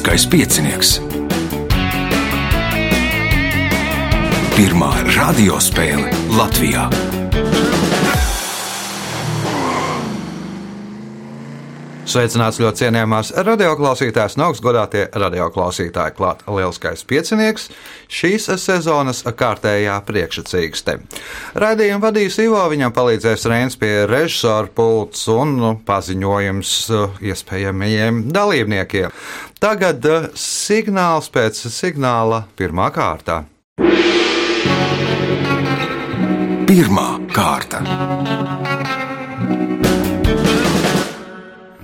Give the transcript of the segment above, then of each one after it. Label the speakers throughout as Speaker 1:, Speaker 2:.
Speaker 1: Lieliskais piecinieks. Pirmā radiospēle Latvijā.
Speaker 2: Sveicināts ļoti cienījamās radioklausītājas, no augstgadātie radioklausītāji. Klāt lielskais piecinieks, šīs sezonas kārtējā priekšsacīkste. Radījumu vadīs Ivo, viņam palīdzēs Reins pie režisora pults un nu, paziņojums uh, iespējamajiem dalībniekiem. Tagad uh, signāls pēc signāla pirmā kārta.
Speaker 1: Pirmā kārta.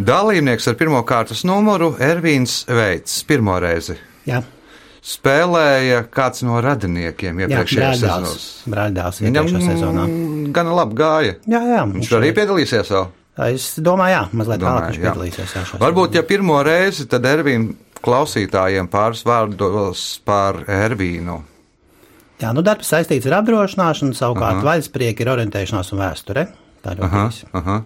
Speaker 2: Dalībnieks ar pirmā kārtas numuru Ervīns Veits pirmo reizi.
Speaker 3: Jā,
Speaker 2: Spēlēja kāds no radiniekiem iepriekšējā sezonā.
Speaker 3: brāļdēls iepriekšējā sezonā.
Speaker 2: gan labi gāja.
Speaker 3: Jā, jā.
Speaker 2: Viņš arī piedalīsies vēl.
Speaker 3: Es domāju, jā, mazliet
Speaker 2: Domāju,
Speaker 3: vēlāk viņš
Speaker 2: jā.
Speaker 3: piedalīsies. Jā,
Speaker 2: Varbūt, ja pirmo reizi, tad Ervīna klausītājiem pāris vārdos par Ervīnu.
Speaker 3: jā, nu darbs saistīts ar apdrošināšanu, savukārt vaļasprieki ir orientēšanās un vēsture. Tā ir
Speaker 2: Aha,
Speaker 3: ļoti.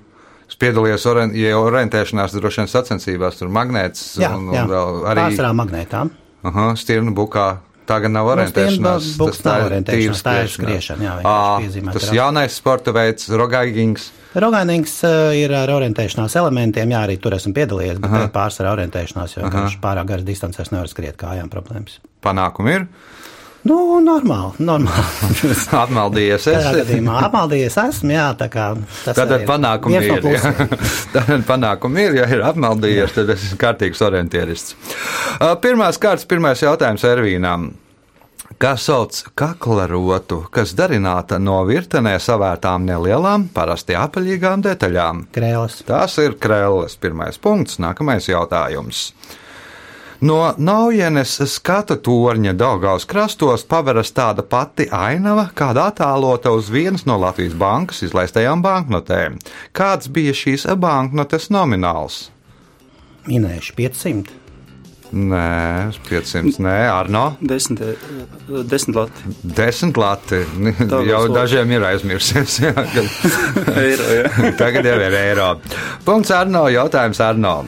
Speaker 2: Es piedalījos orien, ja orientēšanās, droši vien sacensībās, tur magnēts
Speaker 3: Jā,
Speaker 2: un,
Speaker 3: jā.
Speaker 2: un vēl arī
Speaker 3: Pārsvarā magnētām.
Speaker 2: aha, stirnu bukā. Tā gan nav
Speaker 3: Nu,
Speaker 2: orientēšanās.
Speaker 3: stirnu buks nav orientēšanās, tā ir skriešana, jā, piezīmēt
Speaker 2: Tas jaunais sporta veids, rogaigings.
Speaker 3: Rogainīgs uh, ir ar orientēšanās elementiem, jā, arī tur esmu piedalījies, bet tā ir pārsvarā orientēšanās, jo vienkārši pārāk garas distancēs nevar skriet kājām problēmas.
Speaker 2: Panākumi ir.
Speaker 3: Nu, normāli, normāli.
Speaker 2: Atmaldījies. Es,
Speaker 3: gadījumā apmaldījies esmu, jā, tā kā tas
Speaker 2: Tātad
Speaker 3: arī ir
Speaker 2: panākumi
Speaker 3: no
Speaker 2: ir. jā.
Speaker 3: plusiem.
Speaker 2: Tātad panākumi ir. Ja ir apmaldījies, tad es esmu kārtīgs orientierists. Uh, Pirmās kārtas, pirmais jautājums Ervīnām. Kā sauc kaklarotu, kas darināta no virtenē savērtām nelielām, parasti apaļīgām detaļām?
Speaker 3: Krēls.
Speaker 2: Tas ir krēls. Pirmais punkts, nākamais jautājums. No Naujienes skata torņa Daugaus krastos paveras tāda pati ainava, kāda attēlota uz vienas no Latvijas bankas izlaistajām banknotēm. Kāds bija šīs banknotes nomināls?
Speaker 3: Minējuši 500.
Speaker 2: Nē, uz 500, nē, Arno.
Speaker 4: Desmit, eh, desmit lati.
Speaker 2: Desmit lati.
Speaker 4: Tā
Speaker 2: Jau dažiem ir aizmirsies. jā, kad-
Speaker 4: Eiro, jā.
Speaker 2: Tagad jau ir eiro. Punkts Arno. Jautājums Arno.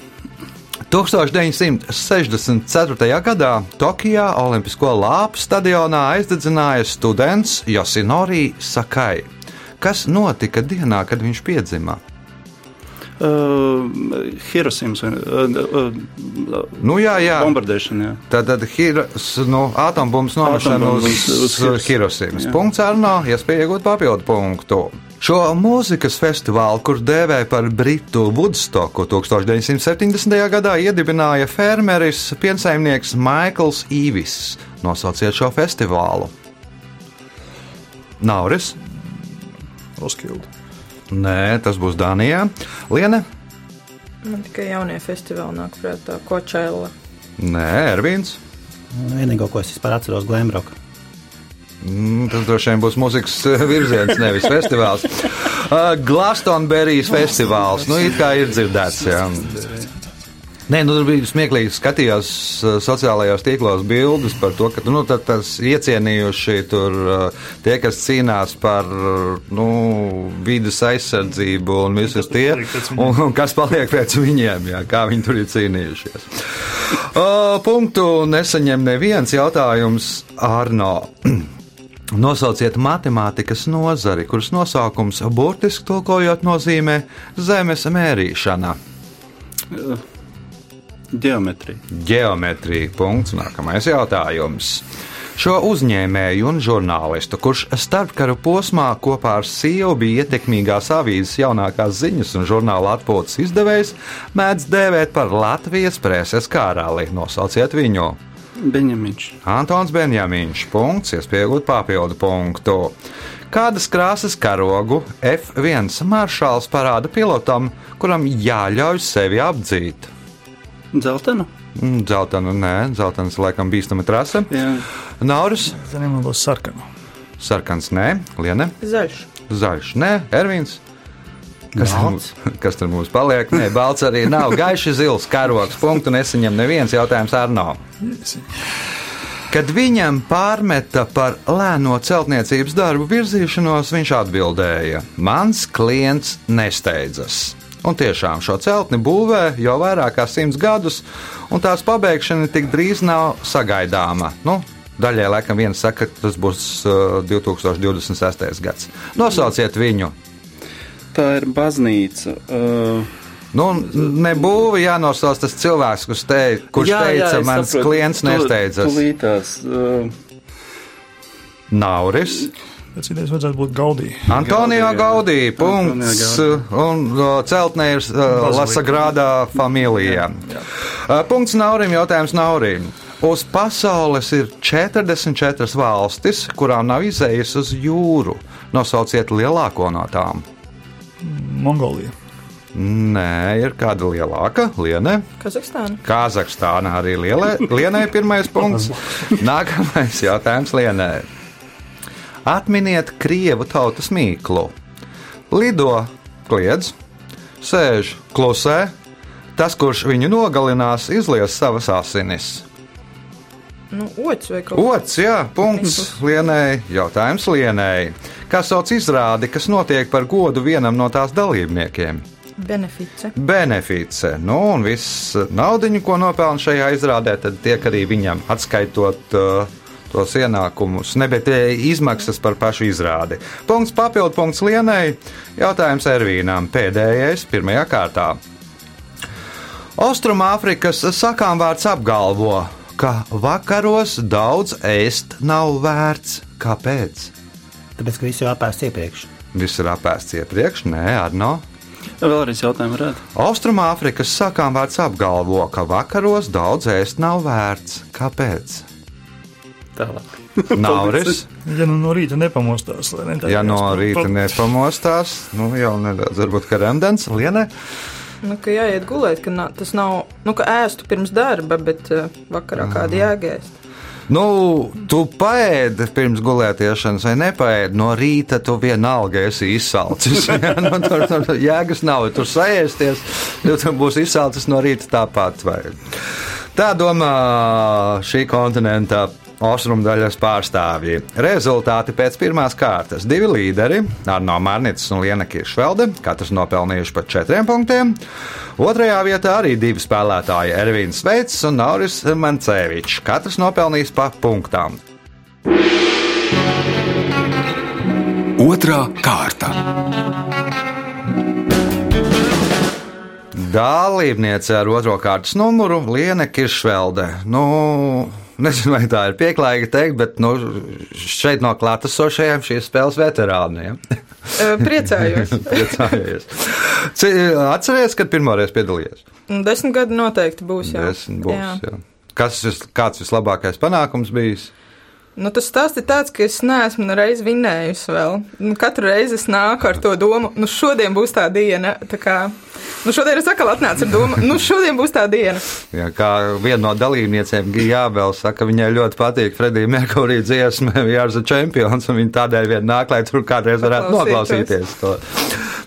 Speaker 2: 1964. gadā Tokijā Olimpisko lāpu stadionā aizdedzināja students Josinori Sakai. Kas notika dienā, kad viņš piedzima?
Speaker 4: Uh, Hirosimas vai uh,
Speaker 2: Nu, jā, jā.
Speaker 4: bombardēšana, jā.
Speaker 2: Tad, tad Hiros, nu, atombumbas nomešana uz,
Speaker 4: uz
Speaker 2: uz
Speaker 4: Hiros-
Speaker 2: Hirosimas. Punkts Arno, iespēja iegūt papildu punktu. Šo mūzikas festivālu, kur dēvē par Britu Woodstocku 1970. gadā, iedibināja fermeris piensaimnieks Maikls Īvis. Nosauciet šo festivālu. Nauris?
Speaker 5: Roskilde.
Speaker 2: Nē, tas būs Dānijā. Liene?
Speaker 6: Man tikai jaunie festivāli nāk prātā, Kočēla.
Speaker 2: Nē, Ervīns.
Speaker 3: Vienīgo, ko es vispār atceros, Glamrock.
Speaker 2: Mm, Tas droši vien būs mūzikas eh, virziens, nevis festivāls. Uh, Glastonberijas festivāls. Nu, it kā ir dzirdēts. Jā. Nē, nu, tur bija smieklīgi. Skatījos uh, sociālajos tīklos bildes par to, ka nu, tas iecienījuši tur uh, tie, kas cīnās par uh, nu, vidas aizsardzību un visus tie, un, un kas paliek pēc viņiem, jā, kā viņi tur ir cīnījušies. Uh, punktu nesaņem neviens jautājums Arno. Nosauciet matemātikas nozari, kuras nosaukums burtiski tulkojot nozīmē zemes mērīšana.
Speaker 4: Geometrija.
Speaker 2: Geometrija. Punkts. Nākamais jautājums. Šo uzņēmēju un žurnālistu, kurš starpkara posmā kopā ar sievu bija ietekmīgās avīzes jaunākās ziņas un žurnāla atpūtas izdevējs, mēdz dēvēt par Latvijas preses karali. Nosauciet viņu!
Speaker 4: Beņemiņš.
Speaker 2: Antons Benjamīns. Punkts, iespējot papildu punktu. Kādas krāsas karogu F1 maršāls parāda pilotam, kuram jāļauj sevi apdzīt?
Speaker 4: Dzeltenu.
Speaker 2: Mm, Zeltainu, nē, zeltains laikam bīstama trase.
Speaker 4: Jā.
Speaker 2: Nauris,
Speaker 5: Zaļiem būs sarkana.
Speaker 2: sarkans, nē, liene,
Speaker 6: Zaļš.
Speaker 2: zaļš, nē, Ervīns. Kas, tur mums- kas tur mums paliek? Nē, balts arī nav. Gaiši zils karogs. Punktu nesaņem neviens jautājums Arno. Kad viņam pārmeta par lēno celtniecības darbu virzīšanos, viņš atbildēja: Mans klients nesteidzas. Un tiešām šo celtni būvē jau vairāk kā simts gadus, un tās pabeigšana tik drīz nav sagaidāma. Nu, daļai laikam viens saka, ka tas būs uh, 2026. gads. Nosauciet viņu!
Speaker 4: Tā ir baznīca. Uh,
Speaker 2: Nu, nebūva jānosauc tas cilvēks, kurš, te, kurš jā, teica,
Speaker 4: es
Speaker 2: mans
Speaker 4: saprotu.
Speaker 2: klients nesteidzas.
Speaker 4: Tulītās. Uh,
Speaker 2: Nauris.
Speaker 5: Pēc idejas vajadzētu būt Gaudī.
Speaker 2: Antonio
Speaker 4: Gaudī,
Speaker 2: Gaudī,
Speaker 4: jā.
Speaker 2: punkts,
Speaker 4: Antonio
Speaker 2: un uh, celtnē ir uh,
Speaker 5: Bazilika.
Speaker 2: Lasagrādā familija. Uh, Punkts Naurim, jautājums Naurim. Uz pasaules ir 44 valstis, kurām nav izējas uz jūru. Nosauciet lielāko no tām.
Speaker 5: Mongolija.
Speaker 2: Nē, ir kāda lielāka, Liene.
Speaker 6: Kazahstāna.
Speaker 2: Kazahstāna arī lielai, Lienai pirmais punkts. Nākamais jautājums Lienai. Atminiet krievu tautas mīklu. Lido, kliedz, sēž, klusē. Tas, kurš viņu nogalinās, izlies savas asinis.
Speaker 6: Nu, ots
Speaker 2: Ots, jā, punkts Lienai. Jautājums Lienai. Kā sauc izrādi, kas notiek par godu vienam no tās dalībniekiem?
Speaker 6: benefice.
Speaker 2: Benefice. Nu, un viss naudiņu, ko nopelna šajā izrādē, tad tiek arī viņam atskaitot uh, tos ienākumus, ne bet izmaksas par pašu izrādi. Punkts papildu punkts Lienai. Jautājums Ervīnām. Pēdējais, pirmajā kārtā. Austrumāfrikas sakāmvārds apgalvo, ka vakaros daudz ēst nav vērts. Kāpēc?
Speaker 3: Tāpēc, ka viss jau apēsts iepriekš.
Speaker 2: Viss ir apēsts iepriekš, nē, Arno.
Speaker 4: vēlreiz jautājumu varētu.
Speaker 2: Austrumāfrikas sakāmvārds apgalvo, ka vakaros daudz ēst nav vērts. Kāpēc?
Speaker 4: Tālāk.
Speaker 2: Nauris,
Speaker 5: Ja nu no rīta nepamostās, lai ne tā
Speaker 2: ja no rīta nepamostās, nu jau nedaudz, varbūt kā remdens, lienē.
Speaker 6: Nu, ka jāiet gulēt, ka na, tas nav, nu, ka ēstu pirms darba, bet uh, vakarā kāda jāgēst.
Speaker 2: Nu, tu paēdi pirms gulētiešanas vai nepaēdi. No rīta tu vienalga esi izsalcis. Ja? Nu, tur, tur jēgas nav. Tur saēsties, jo tu būsi izsalcis no rīta tāpat. Vai. Tā domā šī kontinenta austrumdaļas pārstāvji. Rezultāti pēc pirmās kārtas. Divi līderi, Arno Mārnits un Liena Kiršvelde, katrs nopelnījuši pa četriem punktiem. Otrajā vietā arī divi spēlētāji - Ervīns Veits un Nauris Mancevičs. Katrs nopelnījis pa punktām.
Speaker 1: Otra kārta.
Speaker 2: Dalībniece ar otro kārtas numuru - Liena Kiršvelde. Nu, nezinu, vai tā ir pieklājīga teikt, bet nu, šeit no klātesošajiem šīs spēles veterāniem.
Speaker 6: Priecājos.
Speaker 2: Priecājos. Atceries, kad pirmoreiz piedalījies?
Speaker 6: Desmit gadi noteikti būs. Jā.
Speaker 2: Desmit būs.
Speaker 6: Jā.
Speaker 2: Jā. Kas kāds vislabākais panākums bijis?
Speaker 6: Nu, tas stāsts ir tāds, ka es neesmu nereiz vinējusi vēl. Nu, katru reizi es nāku ar to domu, nu, šodien būs tā diena. Tā kā, nu, šodien es atkal atnācu ar domu, nu, šodien būs tā diena.
Speaker 2: Jā, kā viena no dalībniecēm, Jābela, saka, viņai ļoti patīk Fredija Merkurī dziesma, Jārs ir čempions, un viņa tādēļ vien nāk, lai tur kādreiz varētu noklausīties to.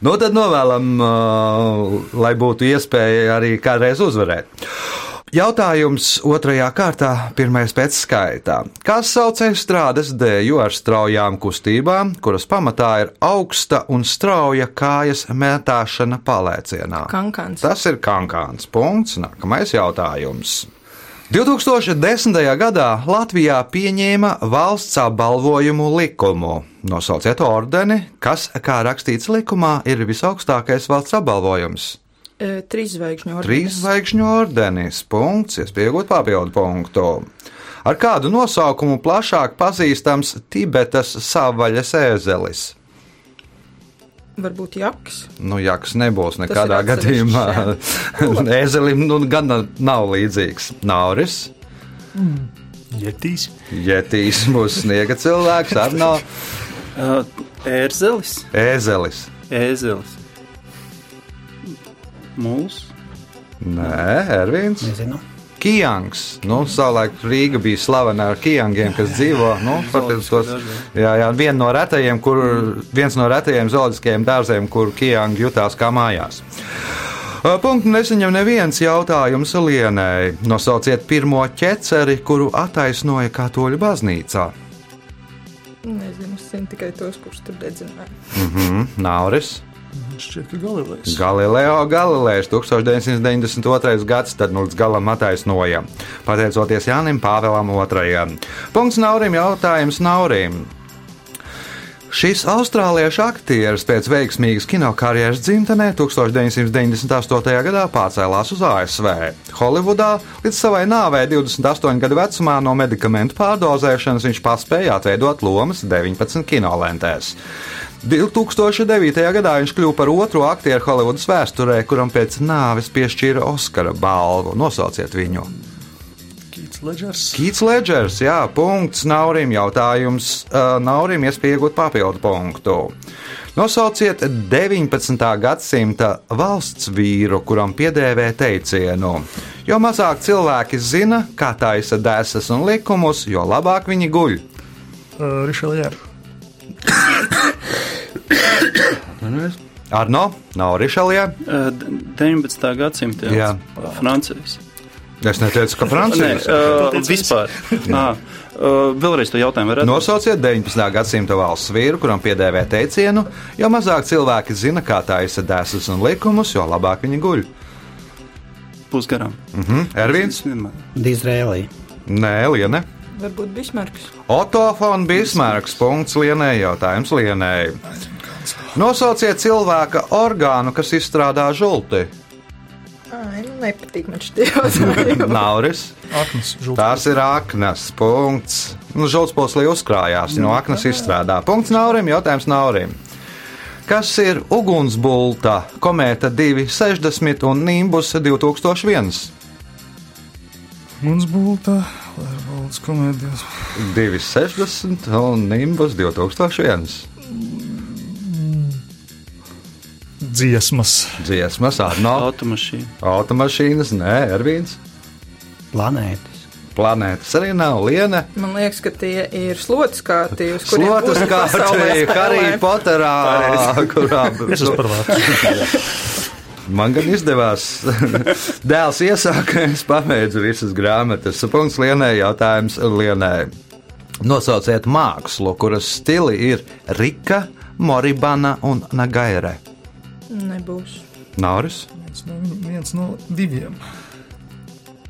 Speaker 2: Nu, tad novēlam, uh, lai būtu iespēja arī kādreiz uzvarēt. Jautājums otrajā kārtā, pirmais pēc skaitā. Kas sauc strādes dēļu ar straujām kustībām, kuras pamatā ir augsta un strauja kājas mētāšana palēcienā?
Speaker 6: Kankāns.
Speaker 2: Tas ir kankāns. Punkts. Nākamais jautājums. 2010. gadā Latvijā pieņēma valsts apbalvojumu likumu. Nosauciet ordeni, kas, kā rakstīts likumā, ir visaugstākais valsts apbalvojums.
Speaker 6: E, Trīs zvaigžņu ordenis.
Speaker 2: Trīs zvaigžņu ordenis, punkts, iespējot papildu punktu. Ar kādu nosaukumu plašāk pazīstams Tibetas savvaļas ēzelis?
Speaker 6: Varbūt jaks.
Speaker 2: Nu, jaks nebūs nekādā gadījumā. Ēzelim nu, gan nav līdzīgs. Nauris,
Speaker 5: Jetīs.
Speaker 2: Jetīs būs sniega cilvēks, ar no
Speaker 4: Uh, ērzelis,
Speaker 2: ēzelis.
Speaker 4: ēzelis. Mūls.
Speaker 2: Nē, Ervīns.
Speaker 3: Nezinu.
Speaker 2: Kijangs. Nu, savulaik Rīga bija slavena ar kijangiem, kas dzīvo. Nu, tos, jā, jā, vien no retajiem, kur, viens no retajiem zooloģiskajiem dārziem, kur kijangi jutās kā mājās. Punktu nesaņem neviens jautājums Lienai. Nosauciet pirmo ķeceri, kuru attaisnoja katoļu baznīcā.
Speaker 6: Nezinu, es zinu tikai tos, kurus tur dedzināja.
Speaker 2: Mhm, Nauris.
Speaker 5: Šķiet, ka Galilejs.
Speaker 2: Galileo Galilejs 1992. gads, tad nu līdz galam attaisnoja. Pateicoties Jānim Pāvēlam II. Punkts Naurim jautājums Naurim. Šis austrāliešu aktieris pēc veiksmīgas kinokarjeras dzimtenē 1998. gadā pārcēlās uz ASV. Holivudā līdz savai nāvei 28 gadu vecumā no medikamentu pārdozēšanas viņš paspēja atveidot lomas 19 kinolentēs. 2009. gadā viņš kļuva par otro aktieru Holivudas vēsturē, kuram pēc nāves piešķīra Oskara balvu. Nosauciet viņu!
Speaker 5: Ledžers.
Speaker 2: Kīts Ledžers, jā, punkts Naurim jautājums. Uh, Naurim iespēja iegūt papildu punktu. Nosauciet 19. gadsimta valsts vīru, kuram piedēvē teicienu. Jo mazāk cilvēki zina, kā taisa dēsas un likumus, jo labāk viņi guļ.
Speaker 5: Uh, Rišelijā.
Speaker 2: Arno, nav Rišalijā.
Speaker 4: Uh, 19. gadsimta
Speaker 2: Jā.
Speaker 4: Francijas.
Speaker 2: Es neteicu, ka
Speaker 4: Nē,
Speaker 2: Francijas.
Speaker 4: uh, vispār. ah, uh, vēlreiz to jautājumu varētu.
Speaker 2: Nosauciet 19. gadsimta valsts vīru, kuram piedēvē teicienu, jo mazāk cilvēki zina, kā taisa dēsas un likumus, jo labāk viņi guļ.
Speaker 4: Pusgarām.
Speaker 2: Mhm. Ervīns?
Speaker 3: Dizraēlī.
Speaker 2: Nē, Liene.
Speaker 6: Varbūt Bismarks.
Speaker 2: Oto von Bismarks. Punkts Lienai. Jautājums Lienai. Nosauciet cilvēka orgānu, kas izstrādā žulti.
Speaker 6: Ai, nepatīk man šie jautājumi.
Speaker 2: Nauris.
Speaker 5: Aknas žults.
Speaker 2: Tās ir aknas. Punkts. Nu, Žultspolslī uzkrājās, no aknas izstrādā. Punkts Naurim. Jautājums Naurim. Kas ir ugunsbulta, komēta 260 un Nimbus 2001?
Speaker 5: Mums būtu Lērvaldes komēdijas.
Speaker 2: 260 un Nimbus 2001.
Speaker 5: Dziesmas.
Speaker 2: Dziesmas, Arno,
Speaker 4: Automašīna.
Speaker 2: automašīnas, nē, Ervīns.
Speaker 3: Planētas.
Speaker 2: Planētas arī nav liena.
Speaker 6: Man liekas, ka tie ir slotas kārti, uz kuriem
Speaker 2: Slotas
Speaker 6: būtu
Speaker 2: kā arī. Potterā, kurā
Speaker 5: Es esmu par vārdu.
Speaker 2: man gan izdevās. Dēls iesāka, es pabeidzu visas grāmatas. Punkts lienai, jautājums lienai. Nosauciet mākslu, kuras stili ir Rika, Moribana un Nagaire.
Speaker 6: Nebūs.
Speaker 2: Nauris,
Speaker 5: Viens no, viens no diviem.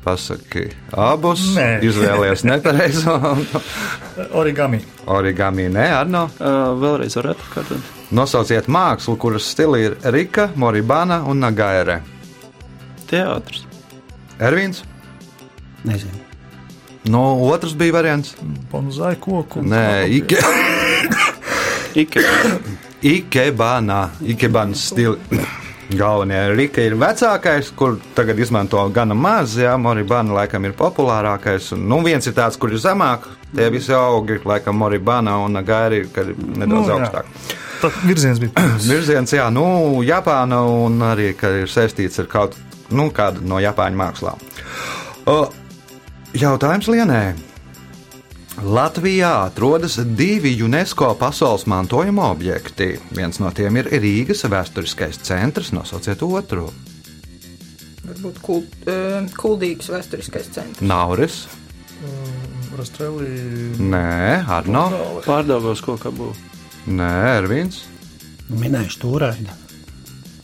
Speaker 2: pasaki abus.
Speaker 5: Nē.
Speaker 2: Izvēlējies nepareizo.
Speaker 5: Origami.
Speaker 2: Origami, nē, Arno.
Speaker 4: Uh, vēlreiz varētu atkārtot.
Speaker 2: Nosauciet mākslu, kuras stili ir Rika, Moribana un Nagaire.
Speaker 4: Teātris.
Speaker 2: Ervīns.
Speaker 3: Nezinu.
Speaker 2: No otrs bija variants.
Speaker 5: Bonzai koku.
Speaker 2: Nē, Ike.
Speaker 4: Ikea.
Speaker 2: Ikebana, Ikebanas stila. Galvenie Rika ir vecākais, kur tagad izmanto gana maz, jā, Moribana laikam ir populārākais. Un, nu, viens ir tāds, kur ir zemāk, tie visi augi, laikam Moribana un Nagairi, kad ir nedaudz
Speaker 5: Nu, jā.
Speaker 2: augstāk.
Speaker 5: Tad virziens bija.
Speaker 2: Virziens, jā, nu, Japāna un arī, ka ir saistīts ar kaut nu, kādu no Japāņu mākslām. O, jautājums Lienē. Latvijā atrodas divi UNESCO pasaules mantojuma objekti. Viens no tiem ir Rīgas vēsturiskais centrs, nosauciet otru.
Speaker 6: Varbūt kul, uh, kuldīgs vēsturiskais centrs.
Speaker 2: Nauris,
Speaker 5: Rastrēlī.
Speaker 2: Nē, Arno,
Speaker 4: Pārdagos kaut kā būtu.
Speaker 2: Nē, Ervins.
Speaker 3: Minējuši stūraini.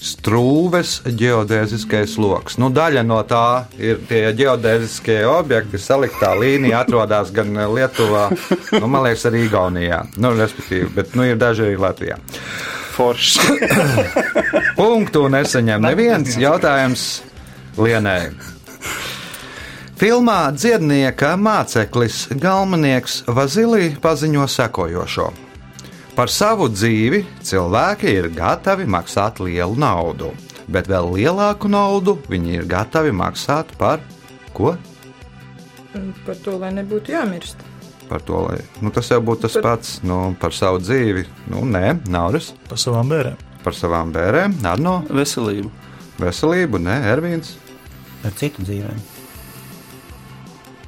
Speaker 2: Strūves geodēziskais lokus. Nu, daļa no tā ir tie geodēziskie objekti. Saliktā līnija atrodas gan Lietuvā, nu, man liekas, arī Igaunijā. Nu, respektīvi, bet nu, ir daži arī Latvijā.
Speaker 4: Forši.
Speaker 2: Punktu nesaņem neviens jautājums Lienai. Filmā dziednieka māceklis Galmanieks Vazilī paziņo sekojošo. Par savu dzīvi cilvēki ir gatavi maksāt lielu naudu, bet vēl lielāku naudu viņi ir gatavi maksāt par ko?
Speaker 6: Par to, lai nebūtu jāmirst.
Speaker 2: Par to, lai nu, tas jau būtu tas pats nu, par savu dzīvi. Nu, nē, Nauris,
Speaker 5: Par savām bērniem.
Speaker 2: par savām bērnēm, Arno,
Speaker 4: Veselību.
Speaker 2: veselību, nē, Ervīns.
Speaker 3: Ar citu dzīvēm.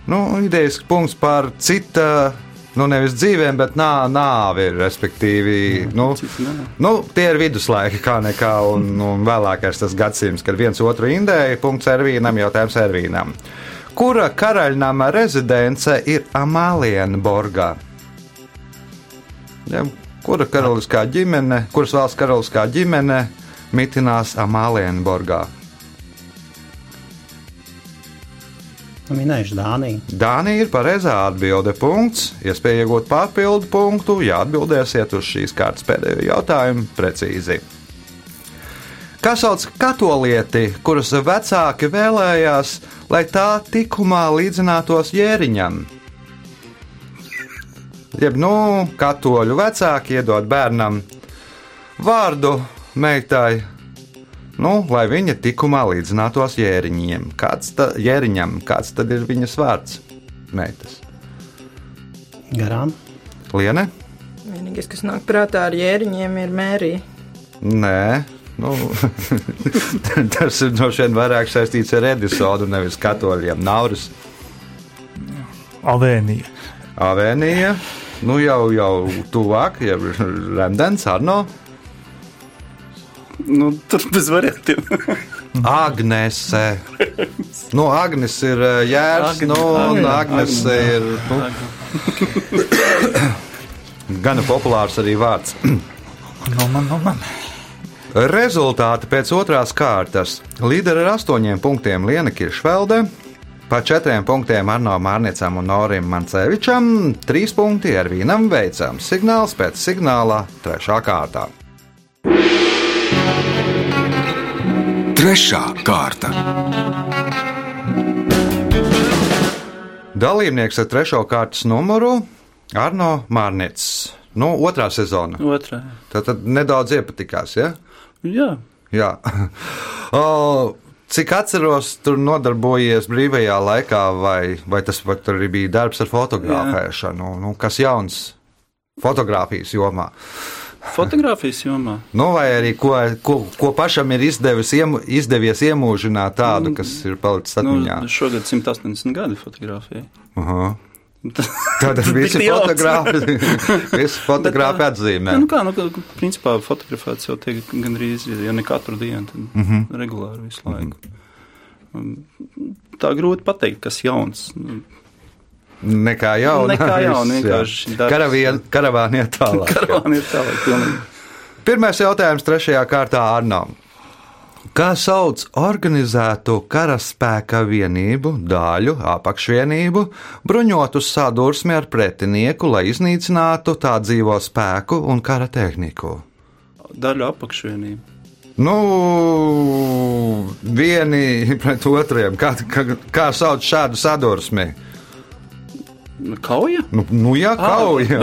Speaker 2: Nu, idejas punkts par cita, nu, nevis dzīvēm, bet nā, nāvi, respektīvi. Nu,
Speaker 4: Citi nē.
Speaker 2: nu, tie ir viduslaiki, kā nekā, un, un vēlākais tas gadsimts, kad viens otru indēja. Punkts Ervīnam, jautājums Ervīnam. Kura karaļnama rezidence ir Amālienborgā? Ja, kura karaliskā ģimene, kuras valsts karaliskā ģimene mitinās Amālienborgā?
Speaker 3: Minējuši Dāniju.
Speaker 2: Dānija ir pareizā atbilde. Punkts. Iespēja iegūt papildu punktu, ja atbildēsiet uz šīs kārtas pēdējo jautājumu precīzi. Kā sauc katolieti, kuras vecāki vēlējās, lai tā tikumā līdzinātos jēriņam? Jeb, nu, katoļu vecāki iedod bērnam vārdu meitai, nu, lai viņa tikumā līdzinātos jēriņiem. Kāds, ta, jēriņam, kāds tad ir viņas vārds? Meitas.
Speaker 3: Garām.
Speaker 2: Liene?
Speaker 6: Vienīgais, kas nāk prātā ar jēriņiem, ir mērija.
Speaker 2: Nē. Nu, tas ir no šiem vairāk saistīts ar Edisonu, nevis katoļiem. Nauris,
Speaker 5: Avēnija.
Speaker 2: Avēnija, nu jau, jau tuvāk, jau Remdens, Arno,
Speaker 4: Nu, tur bez variantiem.
Speaker 2: Agnese. Nu, Agnes ir eh, jērs,
Speaker 4: Agnes.
Speaker 2: nu, un
Speaker 4: Agnes.
Speaker 2: Agnese ir nu, gana populārs arī vārds.
Speaker 5: No man, no man.
Speaker 2: Rezultāti pēc otrās kārtas. Līderi ar astoņiem punktiem Liena Kiršvelde, pa četriem punktiem Arno Mārnicam un Norim Mancevičam, trīs punkti ar vienam veicam. Signāls pēc signāla trešā kārtā.
Speaker 1: Trešā kārta.
Speaker 2: Dalībnieks ar trešo kārtas numuru Arno Mārnits. Nu, otrā sezona.
Speaker 4: Otrā.
Speaker 2: Tad, tad nedaudz iepatikās, ja?
Speaker 4: Jā.
Speaker 2: Jā. O, Cik atceros, tur nodarbojies brīvajā laikā, vai, vai tas tur arī bija darbs ar fotografēšanu? Nu, kas jauns fotografijas jomā?
Speaker 4: Fotogrāfijas jomā.
Speaker 2: Nu, vai arī ko, ko, ko pašam ir izdevis, iemu, izdevies iemūžināt tādu, kas ir palicis atmiņā?
Speaker 4: Nu, šogad 180 gadi fotografijai.
Speaker 2: Aha. Tad tas bija
Speaker 4: Tik jauns.
Speaker 2: fotogrāfi. Visi fotogrāfi atzīmē.
Speaker 4: Ja, nu kā, nu, principā fotografēts jau tiek gandrīz, ja ne katru dienu, tad mm
Speaker 2: Mhm.
Speaker 4: -hmm. regulāri visu laiku. Mm -hmm. Tā grūti pateikt, kas jauns.
Speaker 2: Nekā jauna.
Speaker 4: Nekā jauna, vienkārši
Speaker 2: karavāni iet tālāk.
Speaker 4: Karavāni ir tālāk, pilnīgi.
Speaker 2: Pirmais jautājums trešajā kārtā Arnām. Kā sauc organizētu karaspēka vienību, daļu, apakšvienību, bruņotu sadursmi ar pretinieku, lai iznīcinātu tā dzīvo spēku un kara tehniku?
Speaker 4: Daļu apakšvienību.
Speaker 2: Nu, vieni pret otriem. Kā, kā, kā sauc šādu sadursmi?
Speaker 4: Kauja?
Speaker 2: Nu, nu jā, kauja.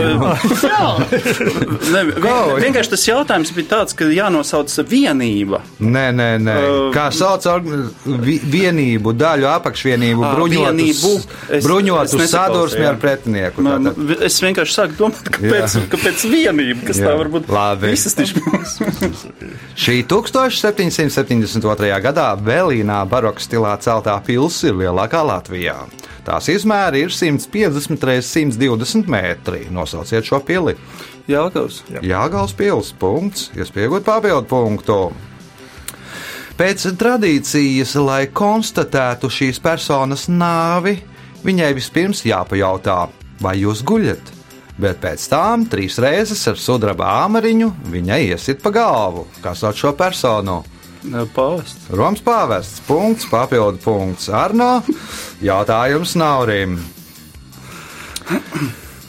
Speaker 4: Ne, vien,
Speaker 2: Kauja.
Speaker 4: vienkārši tas jautājums bija tāds, ka jānosauc vienība.
Speaker 2: Nē, nē, nē. Kā sauc vienību, daļu apakšvienību,
Speaker 4: Ā,
Speaker 2: bruņotus,
Speaker 4: vienību. Es-
Speaker 2: bruņotu
Speaker 4: es
Speaker 2: sadursmi ar
Speaker 4: jā.
Speaker 2: pretinieku.
Speaker 4: Man,
Speaker 2: tātad.
Speaker 4: es vienkārši sāku domāt, kāpēc, kāpēc vienība, kas
Speaker 2: Jā.
Speaker 4: tā var būt.
Speaker 2: Labi.
Speaker 4: Visas taču
Speaker 2: Šī 1772. gadā Vēlīnā baroka stilā celtā pilsēta ir lielākā Latvijā. Tās izmēri ir 150 x 120 metri. Nosauciet šo pili.
Speaker 4: Jālgaus.
Speaker 2: Jāgals pils, punkts, iespējot papildu punktu. Pēc tradīcijas, lai konstatētu šīs personas nāvi, viņai vispirms jāpajautā, vai jūs guļat. Bet pēc tam trīs reizes ar sudraba āmariņu viņai iesit pa galvu, kas šo personu.
Speaker 4: Pāvests.
Speaker 2: Romas pāvests, punkts, papildu punkts. Arno, jautājums Naurim.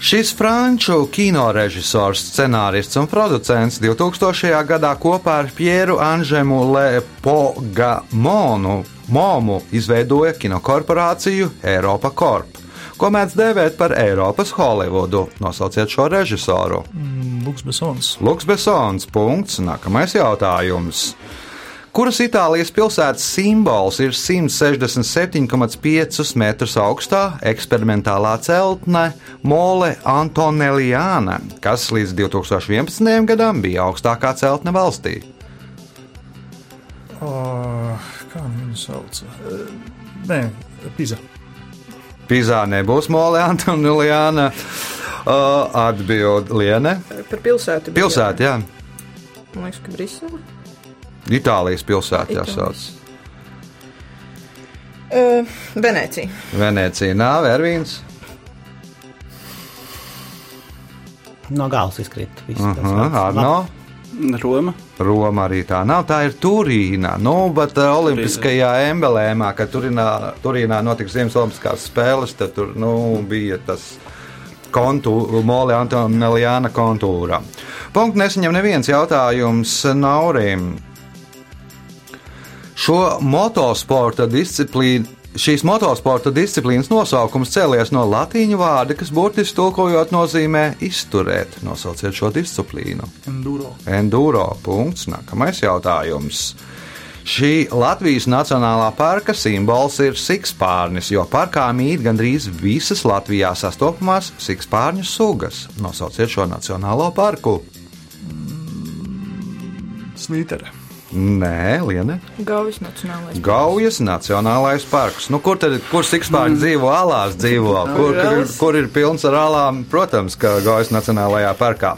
Speaker 2: Šis franču kino režisors, scenārists un producents 2000. gadā kopā ar Pieru Anžemu Lepogamonu Momu izveidoja kinokorporāciju Eiropa Corp, ko mēdz dēvēt par Eiropas Holivudu. Nosauciet šo režisoru.
Speaker 5: Luks Besons.
Speaker 2: Luks Besons. Punkts. Nākamais jautājums. Kuras Itālijas pilsētas simbols ir 167,5 metrus augstā eksperimentālā celtne Mole Antonelliāna, kas līdz 2011. gadam bija augstākā celtne valstī?
Speaker 5: Uh, kā viņu sauc? Nē, Pīza.
Speaker 2: Pīzā nebūs Mole Antonelliāna. Uh, atbild Liene.
Speaker 6: Par pilsētu. bija.
Speaker 2: Pilsēta, jā.
Speaker 6: Man liekas, ka Brisele.
Speaker 2: Itālijas pilsēta jāsauc.
Speaker 6: Uh, Venecija.
Speaker 2: Venecija nav, Ervīns.
Speaker 3: No gala izkrīt. viss
Speaker 2: Aha,
Speaker 3: pilsētas.
Speaker 2: Arno.
Speaker 4: Roma.
Speaker 2: Roma arī tā nav. Tā ir Turīna. Nu, bet uh, Olimpiskajā emblēmā, kad Turīnā, Turīnā notiks Ziemas Olimpiskās spēles, tad tur nu, bija tas kontūra, Moli Antonelijāna kontūra. Punkts nesaņem neviens jautājums Naurim. Šo motosporta disciplīnu. Šīs motosporta disciplīnas nosaukums cēlies no latīņu vārda, kas burtiski tulkojot nozīmē izturēt. Nosauciet šo disciplīnu.
Speaker 5: Enduro.
Speaker 2: Enduro. Punkts. Nākamais jautājums. Šī Latvijas Nacionālā parka simbols ir sikspārnis, jo parkā mīt gandrīz visas Latvijā sastopamās sikspārņu sugas. Nosauciet šo nacionālo parku.
Speaker 5: Slītere.
Speaker 2: Nē, Liene.
Speaker 6: Gaujas nacionālais.
Speaker 2: Gaujas Nacionālais parks. Nu, kur tad kur sikspārņi dzīvo? Alās dzīvo. Kur, kur, ir, kur ir pilns ar alām? Protams, ka Gaujas Nacionālajā parkā.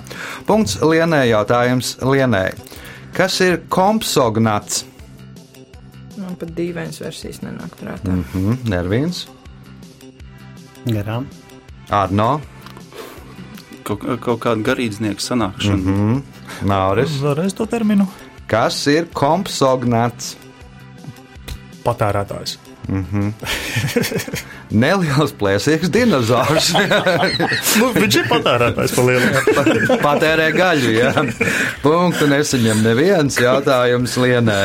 Speaker 2: Punkts Lienē. Jautājums Lienē. Kas ir kompsognats?
Speaker 6: Man pat dīvains versijas nenāk prātā.
Speaker 2: Mhm, Nervīns,
Speaker 3: Garām.
Speaker 2: Arno,
Speaker 4: Kaut, kaut kāda garīdznieka sanākšana. Mm -hmm.
Speaker 2: Nauris.
Speaker 5: Vēlreiz to terminu.
Speaker 2: Kas ir kompsognats?
Speaker 5: Patērētājs.
Speaker 2: Neliels plēsīgs dinozaurs.
Speaker 5: Nu, viņš ir patērētājs palielināts.
Speaker 2: Patērē gaļu, jā. Punktu nesaņem neviens jautājums lienē.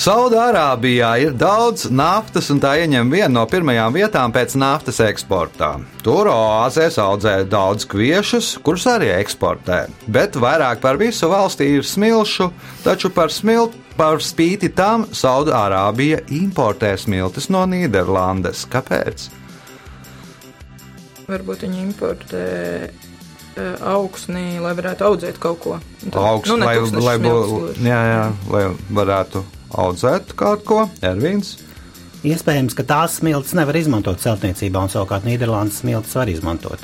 Speaker 2: Saudārābijā ir daudz naftas, un tā ieņem vienu no pirmajām vietām pēc naftas eksportā. Tur oāzēs audzē daudz kviešus, kurus arī eksportē. Bet vairāk par visu valstī ir smilšu, taču par, smiltu, par spīti tam Saudārābija importē smiltis no Nīderlandes. Kāpēc?
Speaker 6: Varbūt viņi importē e, augsni, lai varētu audzēt kaut ko. Tad-
Speaker 2: augsts,
Speaker 6: ne
Speaker 2: lai,
Speaker 6: tūkstošus
Speaker 2: lai, bū, jā, jā, lai varētu audzēt kaut ko. Ervīns.
Speaker 3: Iespējams, ka tās smilts nevar izmantot celtniecībā, un savukārt Nīderlandes smilts var izmantot.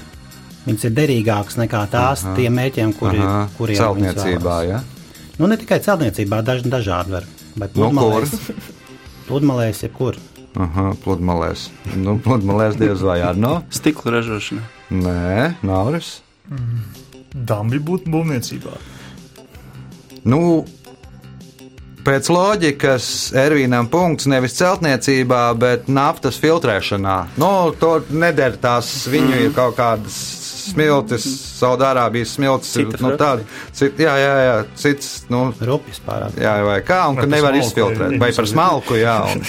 Speaker 3: Viņas ir derīgākas nekā tās Aha. tiem mēķiem, kuri,
Speaker 2: Aha,
Speaker 3: kuriem viņas
Speaker 2: celtniecībā, ja?
Speaker 3: Nu, ne tikai celtniecībā, daži dažādi var. Bet
Speaker 2: Nu,
Speaker 3: pludmalēs, pludmalēs jebkur.
Speaker 2: Aha, pludmalēs. Nu, pludmalēs diez vai ar no?
Speaker 4: Stikla ražošana.
Speaker 2: Nē, Nauris.
Speaker 5: Dambi būtu būvniecībā.
Speaker 2: Nu, pēc loģikas Ervīnam punkts nevis celtniecībā, bet naftas filtrēšanā. Nu, to neder tās viņu ir kaut kādas smiltis, Saudārābijas smiltis.
Speaker 4: Citas
Speaker 2: nu, tāda, cit, jā, jā, jā, cits, nu,
Speaker 3: Rupjas pārāk.
Speaker 2: jā, vai kā, un ka nevar izfiltrēt,
Speaker 5: vai
Speaker 2: vai par smalku, jā. Un,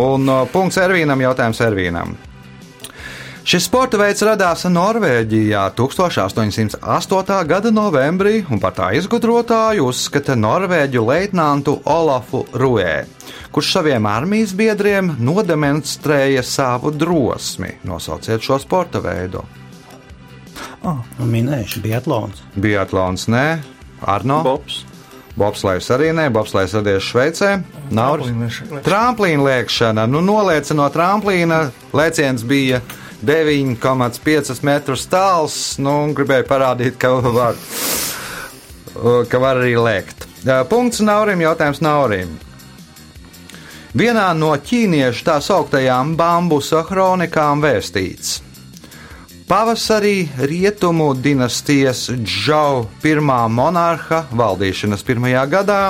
Speaker 2: un uh, punkts Ervīnam, jautājums Ervīnam. Šis sporta veids radās Norvēģijā 1808. gada novembrī, un par tā izgudrotāju uzskata norvēģu leitnantu Olafu Ruē, kurš saviem armijas biedriem nodemonstrēja savu drosmi. Nosauciet šo sporta veidu.
Speaker 3: Un minējuši biatlons.
Speaker 2: Biatlons nē, Arno.
Speaker 4: Bobs.
Speaker 2: Bobslēgs arī nē, Bobslēgs radies Šveicē. Nav. Tramplīna liekšana. Nu, nolieca no tramplīna. Lēciens bija 9,5 metrus tāls. Nu, gribēju parādīt, ka var, ka var arī lēkt. Punkts Naurim, jautājums Naurim. Vienā no ķīniešu tā sauktajām bambusa kronikām vēstīts. Pavasarī rietumu dinastijas Džau pirmā monarha valdīšanas pirmajā gadā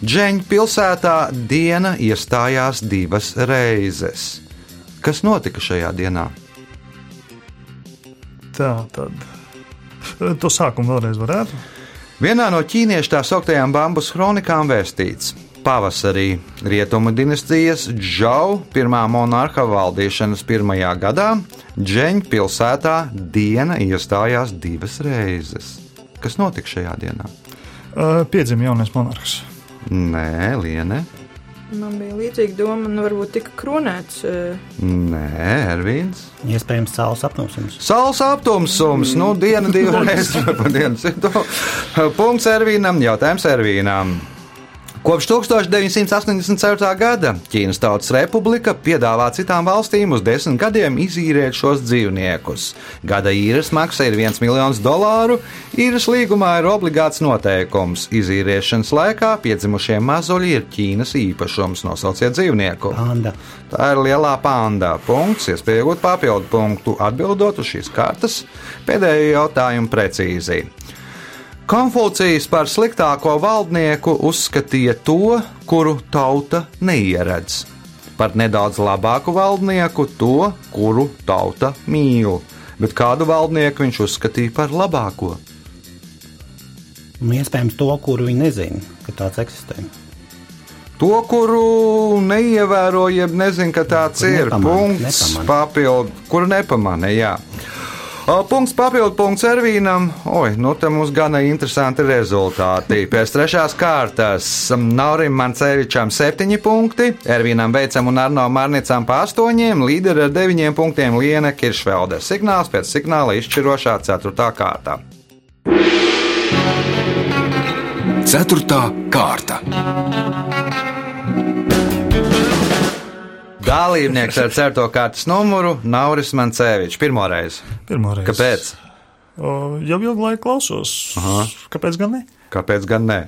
Speaker 2: Dženģa pilsētā diena iestājās divas reizes. Kas notika šajā dienā?
Speaker 5: Tā tad. To sākumu vēlreiz varētu.
Speaker 2: Vienā no ķīniešu tā sauktajām bambus kronikām vēstīts. Pavasarī rietumu dinastijas Džau pirmā monarha valdīšanas pirmajā gadā Dženģa pilsētā diena iestājās divas reizes. Kas notika šajā dienā?
Speaker 5: Uh, Piedzima jaunais monarhs.
Speaker 2: Nē, Liene,
Speaker 6: Man bija līdzīga doma, nu varbūt tika kronēts. e,
Speaker 2: nē, Ervīns.
Speaker 3: Iespējams, saules aptumsums.
Speaker 2: Saules aptumsums, nu, diena divreiz pa dienas. Punkts Ervīnam, jautājums Ervīnam. Kopš 1984. gada Ķīnas Tautas Republika piedāvā citām valstīm uz desmit gadiem izīrēt šos dzīvniekus. Gada īres maksa ir 1 miljons dolāru. Īres līgumā ir obligāts noteikums. Izīriešanas laikā piedzimušie mazuļi ir Ķīnas īpašums. Nosauciet dzīvnieku.
Speaker 3: Panda.
Speaker 2: Tā ir lielā panda. Punkts, iespēja iegūt papildu punktu atbildot uz šīs kartas pēdējo jautājumu precīzi. Konfūcijs par sliktāko valdnieku uzskatīja to, kuru tauta neieredz. Par nedaudz labāku valdnieku to, kuru tauta mīl. Bet kādu valdnieku viņš uzskatīja par labāko?
Speaker 3: Un iespējams to, kuru viņi nezina, ka tāds eksistē.
Speaker 2: To, kuru neievēro, jeb nezina, ka tāds
Speaker 3: Kuru
Speaker 2: ir.
Speaker 3: nepamanā,
Speaker 2: Punkts
Speaker 3: nepamanā.
Speaker 2: papildu, kuru nepamanā. Punkts papildu punkts Ervīnam. Oi, nu te mums gana interesanti rezultāti. Pēc trešās kārtas Naurim Mancevičam septiņi punkti, Ervīnam Veicam un Arno Marnicam pa astoņiem, līderi ar deviņiem punktiem Liena Kiršvelde. Signāls pēc signāla izšķirošā ceturtā kārtā.
Speaker 1: Ceturtā kārta.
Speaker 2: Dalībnieks ar certo kārtas numuru Nauris Mancevičs. Pirmo reizi.
Speaker 5: Pirmā reize.
Speaker 2: Kāpēc?
Speaker 5: O, jau ilgu laiku klausos. Aha. Kāpēc gan ne?
Speaker 2: Kāpēc gan ne?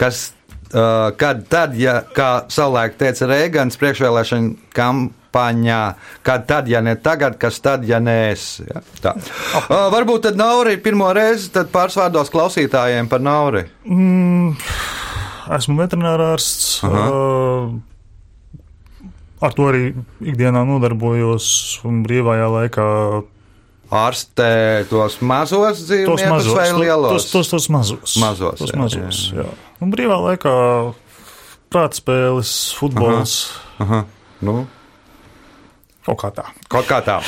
Speaker 2: Kas, uh, kad tad, ja, kā savulaik teica Reigans priekšvēlēšana kampaņā, kad tad, ja ne tagad, kas tad, ja nē es? Ja, tā. uh, varbūt tad Nauri pirmo reizi, pārsvārdos klausītājiem par Nauri.
Speaker 5: Mm, esmu veterinārārsts. Uh, ar to arī ikdienā nodarbojos un brīvajā laikā.
Speaker 2: Ārstē tos mazos
Speaker 5: Tos
Speaker 2: dzīvniekus
Speaker 5: mazos,
Speaker 2: vai lielos?
Speaker 5: tos, tos, tos mazus.
Speaker 2: Mazos,
Speaker 5: tos
Speaker 2: jā,
Speaker 5: mazos jā. Un brīvā laikā prātspēles, futbols.
Speaker 2: Aha, nu,
Speaker 5: Kaut kā tā.
Speaker 2: Kaut kā tā.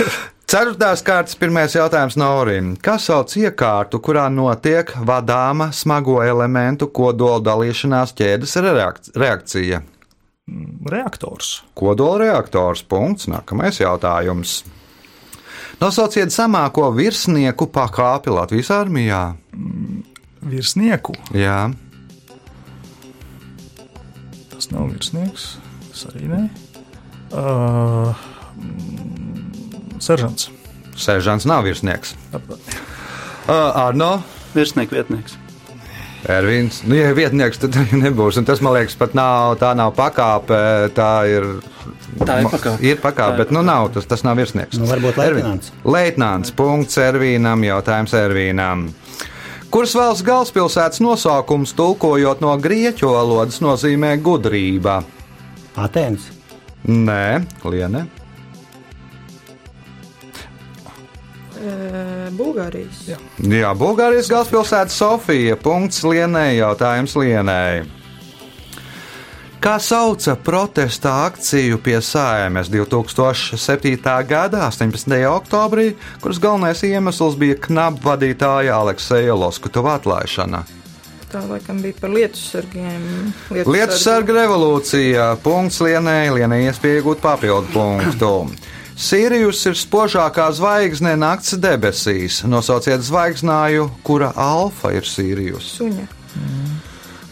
Speaker 2: Ceturtās kārtas pirmais jautājums Naurim. Kas sauc iekārtu, kurā notiek vadāma smago elementu kodola dalīšanās ķēdes reakc- reakcija?
Speaker 5: Reaktors.
Speaker 2: Kodola reaktors. Punkts. Nākamais jautājums. Nosauciet zemāko virsnieku pakāpi Latvijas armijā.
Speaker 5: Virsnieku.
Speaker 2: Jā,
Speaker 5: Tas nav virsnieks. Tas arī nē. Uh, seržants.
Speaker 2: seržants nav virsnieks. Uh, Arno,
Speaker 4: Virsnieks, vietnieks.
Speaker 2: Ervīns. Nu, ja ir vietnieks, tad nebūs. Un tas, man liekas, pat nav, tā nav pakāpe. Tā ir.
Speaker 4: Tā ir pakāpe.
Speaker 2: Ir pakāpe, bet nu nav, tas, tas nav virsnieks.
Speaker 3: Nu, varbūt leitnants.
Speaker 2: Leitnants. Punkts Ervīnam. Jautājums Ervīnam. Kuras valsts galvaspilsētas nosaukums tulkojot no grieķu valodas nozīmē gudrība?
Speaker 3: Atēns.
Speaker 2: Nē, Liene.
Speaker 6: Bulgārijas. Jā.
Speaker 2: Jā, Bulgārijas galvaspilsēta Sofija. Punkts Lienai. Jautājums Lienai. Kā sauca protesta akciju pie Sājumes 2007. gada 18. oktobrī, kuras galvenais iemesls bija knapu vadītāja Alekseja Loskutova atlaišana?
Speaker 6: Tā laikam bija par lietu sargiem.
Speaker 2: Lietu sarga revolūcija. Punkts Lienai. Lienai iespēja iegūt papildu punktu. Sīrijus ir spožākā zvaigzne nakts debesīs. Nosauciet zvaigznāju, kura alfa ir Sīrijus.
Speaker 6: Suņa.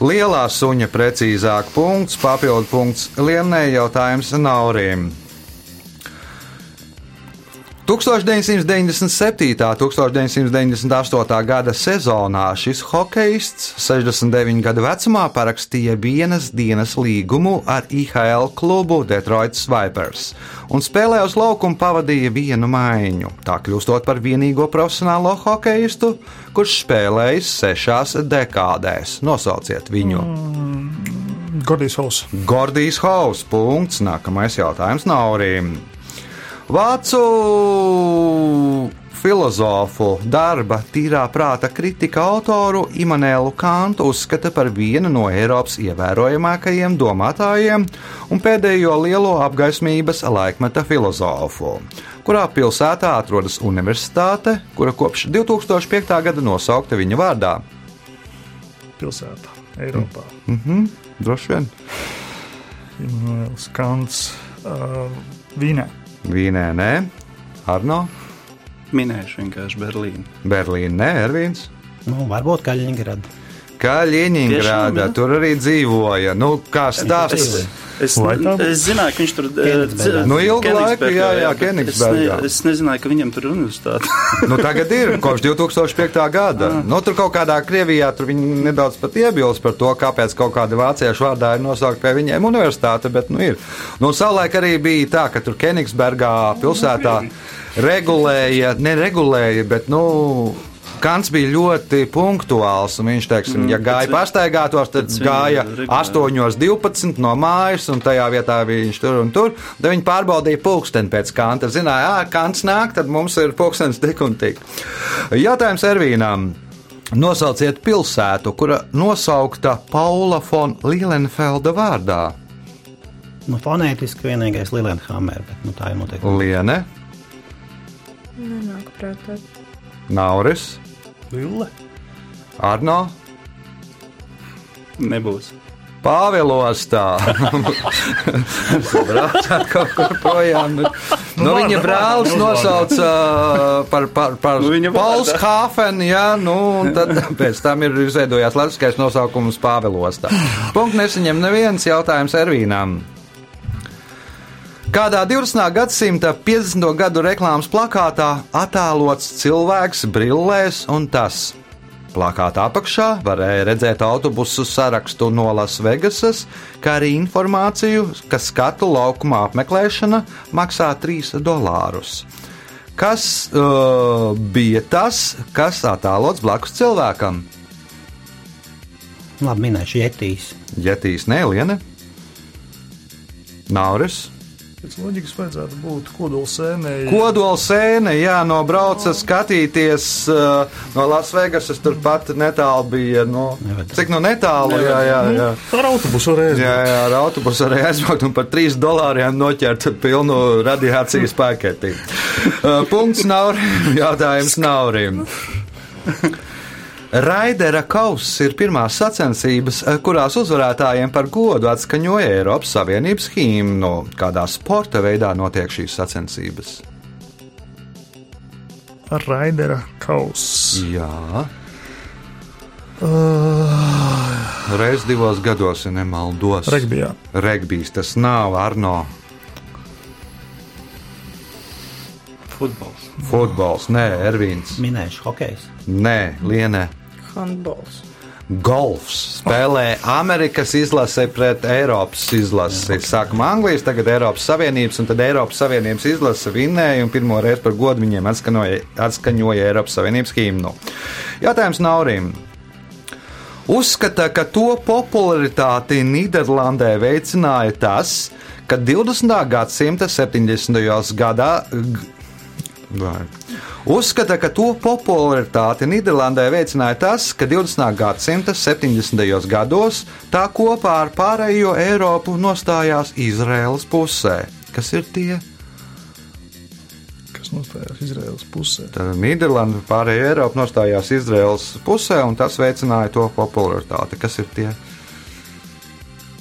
Speaker 2: Lielā suņa precīzāk punkts, papildu punkts Lienai jautājums Naurim. 1997. un 1998. gada sezonā šis hokejists 69 gadu vecumā parakstīja vienas dienas līgumu ar IHL klubu Detroit Vipers un spēlē uz laukuma pavadīja vienu maiņu, tā kļūstot par vienīgo profesionālo hokejistu, kurš spēlējis sešās dekādēs. Nosauciet viņu!
Speaker 5: Gordijs Haus.
Speaker 2: Gordijs Haus. Punkts. Nākamais jautājums Naurim. Vācu filozofu darba tīrā prāta kritika autoru Imants Kantu uzskata par vienu no Eiropas ievērojamākajiem domātājiem un pēdējo lielo apgaismības laikmeta filozofu. Kurā pilsētā atrodas universitāte, kura kopš 2005. gada nosaukta viņa vārdā?
Speaker 5: Pilsētā, Eiropā.
Speaker 2: Mhm, droši vien.
Speaker 5: Imants Kants. Uh, Vīnē.
Speaker 2: Vīnē, nē, Arno,
Speaker 4: Minēšu vienkārši Berlīnu.
Speaker 2: Berlīna, nē, Ervīns.
Speaker 3: Nu, varbūt Kaļiņgrada.
Speaker 2: Kā Ļeņingrādā, tur arī dzīvoja. Nu, kā stāsts?
Speaker 4: Es, es zināju, ka viņš tur
Speaker 3: Kenigsbergā.
Speaker 2: Nu, ilgu laiku, jā, jā,
Speaker 4: bet
Speaker 2: Kenigsbergā.
Speaker 4: Es, ne, es nezināju, ka viņam tur ir universitāte.
Speaker 2: Nu, tagad ir kopš 2005. gada. Nu, tur kaut kādā Krievijā tur viņi nedaudz pat iebilst par to, kāpēc kaut kāda vāciešu vārdā ir nosaukt pie viņiem universitāte. Bet, nu, ir. Nu, savulaik arī bija tā, ka tur Kenigsbergā pilsētā regulēja, neregulēja, bet, nu, Kants bija ļoti punktuāls. un Viņš, teiksim,
Speaker 4: Mm,
Speaker 2: ja gāja pastaigātos, tad gāja
Speaker 4: regulējuma.
Speaker 2: 8.12 no mājas, un tajā vietā viņš tur un tur. Tad viņi pārbaudīja pulksteni pēc kanta. Zināja, ah, kants nāk, tad mums ir pulkstenis tik un tik. Jautājums Ervīnām. Nosauciet pilsētu, kura nosaukta Paula von Lielenfelda vārdā.
Speaker 3: Nu, fonētiski vienīgais Lielēnhammer, bet nu, tā ir noteikti.
Speaker 2: Liene,
Speaker 6: Nenāk prātā.
Speaker 2: Nauris,
Speaker 5: Lille.
Speaker 2: Arno,
Speaker 4: Nebūs.
Speaker 2: Pāvilostā. Braucāt kaut kur projām. Nu, nu, viņa brālis nosauca par, par, par
Speaker 4: Nu, vārdā.
Speaker 2: Polshāfenu, jā, nu, un tad pēc tam ir izveidojās latviskais nosaukums Pāvilostā. Punkts nesaņem neviens jautājums Ervīnām. Kādā 20. gadsimta 50. gadu reklāmas plakātā attēlots cilvēks brillēs un tas. Plakāta apakšā varēja redzēt autobusu sarakstu no Lasvegasas, kā arī informāciju, ka skatu laukuma apmeklēšana maksā 3 dolārus. Kas uh, bija tas, kas attēlots blakus cilvēkam?
Speaker 3: Labi, minēšu jetīs.
Speaker 2: Jetīs Nēliene, Nauris.
Speaker 5: Pēc loģikas vajadzētu būt kodola sēnei.
Speaker 2: Kodola sēne, jā, no brauca skatīties uh, no Lasvegasas. Turpat netālu bija. No,
Speaker 3: Neved.
Speaker 2: cik no netālu? Jā, jā, jā.
Speaker 5: Ar autobusu varēs.
Speaker 2: Jā, jā, ar autobusu arī aizbraukt un par 3 dolāriem noķert pilnu radiācijas paketi. Uh, punkts nav, jautājums Naurim. Raidera kauss ir pirmās sacensības, eh, kurās uzvarētājiem par godu atskaņoja Eiropas Savienības himnu. Kādā sporta veidā notiek šīs sacensības?
Speaker 5: Raidera kausu.
Speaker 2: Jā,
Speaker 5: Uh,
Speaker 2: reiz divos gados, ja nemaldos.
Speaker 5: Regbijā.
Speaker 2: Regbijs tas nav Arno.
Speaker 4: Futbols.
Speaker 2: Futbols, nē, Ervīns.
Speaker 3: Minēšu hokejs.
Speaker 2: Nē, Lienē.
Speaker 6: Handbols.
Speaker 2: Golfs spēlē Amerikas izlase pret Eiropas izlasi. Sākumā Anglijas, tagad Eiropas Savienības, un tad Eiropas Savienības izlase vinnēja, un pirmo reizi par godu viņiem atskaņoja, atskaņoja Eiropas Savienības himnu. Jautājums Naurim. Uzskata, ka to popularitāti Nīderlandē veicināja tas, ka 20. gadsimta 70. gadā. Uzskata, ka to popularitāti Nīderlandē veicināja tas, ka 20. gadsimta 70. gados tā kopā ar pārējo Eiropu nostājās Izraēlas pusē. Kas ir tie?
Speaker 5: Kas nostājās Izraēlas pusē.
Speaker 2: Tad Nīderlanda pārējā Eiropa nostājās Izraēlas pusē, un tas veicināja to popularitāti. Kas ir tie?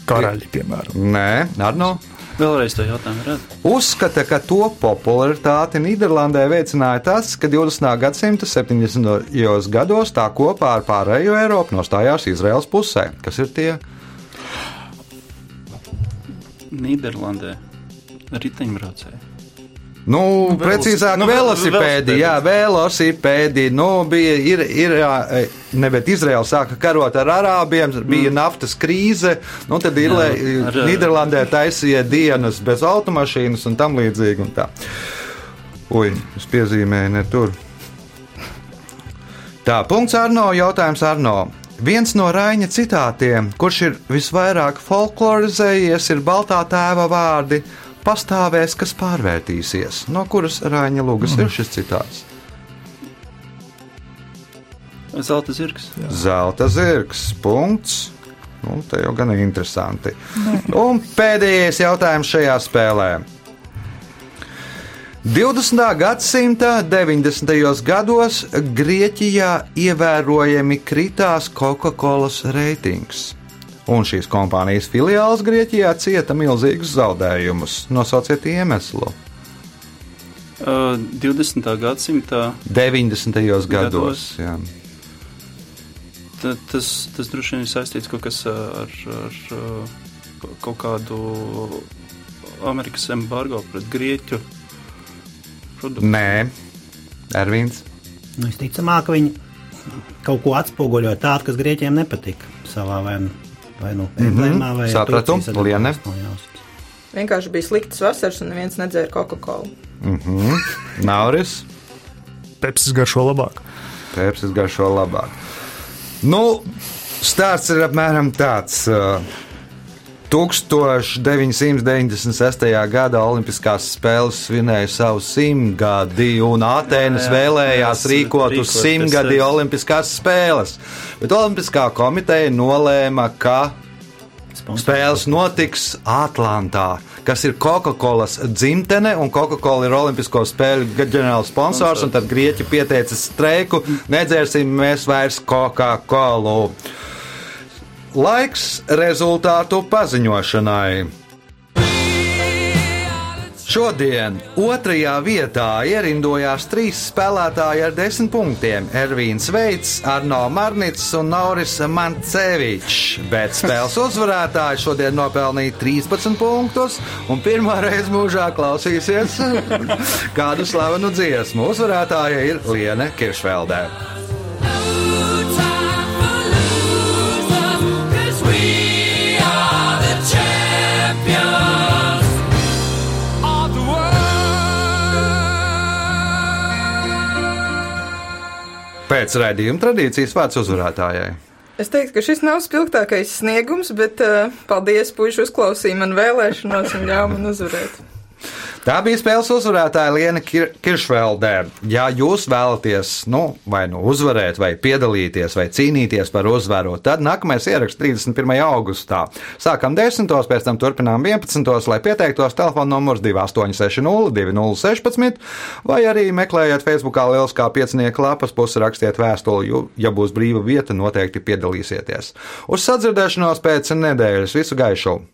Speaker 5: Karaļi, piemēram.
Speaker 2: Nē, Arno.
Speaker 4: Vēlreiz to jautājumu redz.
Speaker 2: Uzskata, ka to popularitāti Nīderlandē veicināja tas, ka 20. gadsimta 70. gados tā kopā ar pārējo Eiropu nostājās Izraels pusē. Kas ir tie?
Speaker 4: Nīderlandē riteņbraucēji.
Speaker 2: Nu, precīzāk,
Speaker 4: nu,
Speaker 2: velosipēdi, jā, velosipēdi. Nu, bija, ir, ir, jā, ne, bet Izraela sāka karot ar arābiem, bija naftas krīze, nu, tad ir,
Speaker 4: ar-
Speaker 2: Nīderlandē taisīja dienas bez automašīnas un tam līdzīgi. Un tā. Ui, es piezīmēju ne tur. Tā, punkts Arno, jautājums Arno. Viens no Raņa citātiem, kurš ir visvairāk folklorizējies, ir Baltā tēva vārdi - pastāvēs, kas pārvērtīsies. No kuras Raņa lūgas mm. ir šis citāts?
Speaker 4: Zelta zirgs.
Speaker 2: Zelta zirgs. Punkts. Nu, te jau gan ir interesanti. Un pēdējais jautājums šajā spēlē. 20. gadsimta 90. gados Grieķijā ievērojami kritās Coca-Cola reitings. Un šīs kompānijas filiāls Grieķijā cieta milzīgus zaudējumus. Nosauciet iemeslu.
Speaker 4: Uh, 20. gadsimtā
Speaker 2: 90. gados.
Speaker 4: Gados.
Speaker 2: jā.
Speaker 4: ta- tas, tas droši vien ir saistīts kaut kas ar, ar kaut kādu Amerikas embargo pret Grieķu produktu.
Speaker 2: Nē, Ervīns.
Speaker 3: Nu, Visticamāk, viņi kaut ko atspoguļo tādu, kas grieķiem nepatika savā vai nu, vai nu emblēmā, vai
Speaker 2: Sapratu. Liene?
Speaker 6: Vienkārši bija sliktas vasaras, un neviens nedzēra Coca-Cola.
Speaker 2: Nauris.
Speaker 5: Pepsis garšo labāk.
Speaker 2: Pēpsis garšo labāk. Nu, stāsts ir apmēram tāds. uh, 1996. gada Olimpiskās spēles svinēja savu simtgadi, un Atēnas
Speaker 4: Jā,
Speaker 2: vēlējās
Speaker 4: jā,
Speaker 2: rīkot uz simtgadi. Olimpiskās spēles. Bet Olimpiskā komiteja nolēma, ka spēles notiks Atlantā, kas ir Coca-Cola dzimtene, un Coca-Cola ir Olimpisko spēļu ģenerāls sponsors, un tad Grieķi pieteica streiku, nedzērsim mēs vairs Coca-Colu. Laiks rezultātu paziņošanai. Šodien otrajā vietā ierindojās trīs spēlētāji ar desmit punktiem - Ervīns Veits, Arno Marnits un Nauris Mancevičs. Bet spēles uzvarētāji šodien nopelnīja 13 punktus un pirmā reize mūžā klausīsies kādu slavenu dziesmu. Uzvarētāja ir Liene Kiršveldē. Pēc raidījuma tradīcijas vārds uzvarētājai.
Speaker 6: Es teiktu, ka šis nav spilgtākais sniegums, bet uh, paldies, puiši, uzklausīja man vēlēšanos un ļāva man uzvarēt.
Speaker 2: Tā bija spēles uzvarētāja Liena Kir Kiršveldē. Ja jūs vēlaties, nu, vai nu uzvarēt, vai piedalīties, vai cīnīties par uzvaru, tad nākamais ieraksts 31. augustā. Sākam 10. pēc tam turpinām 11. lai pieteiktos telefona numurs 2860 2016, vai arī meklējiet Facebookā Lieliskā piecinieku lapas pusi, rakstiet vēstuli, jo, ja būs brīva vieta, noteikti piedalīsieties. Uz sadzirdēšanos pēc nedēļas visu gaišu!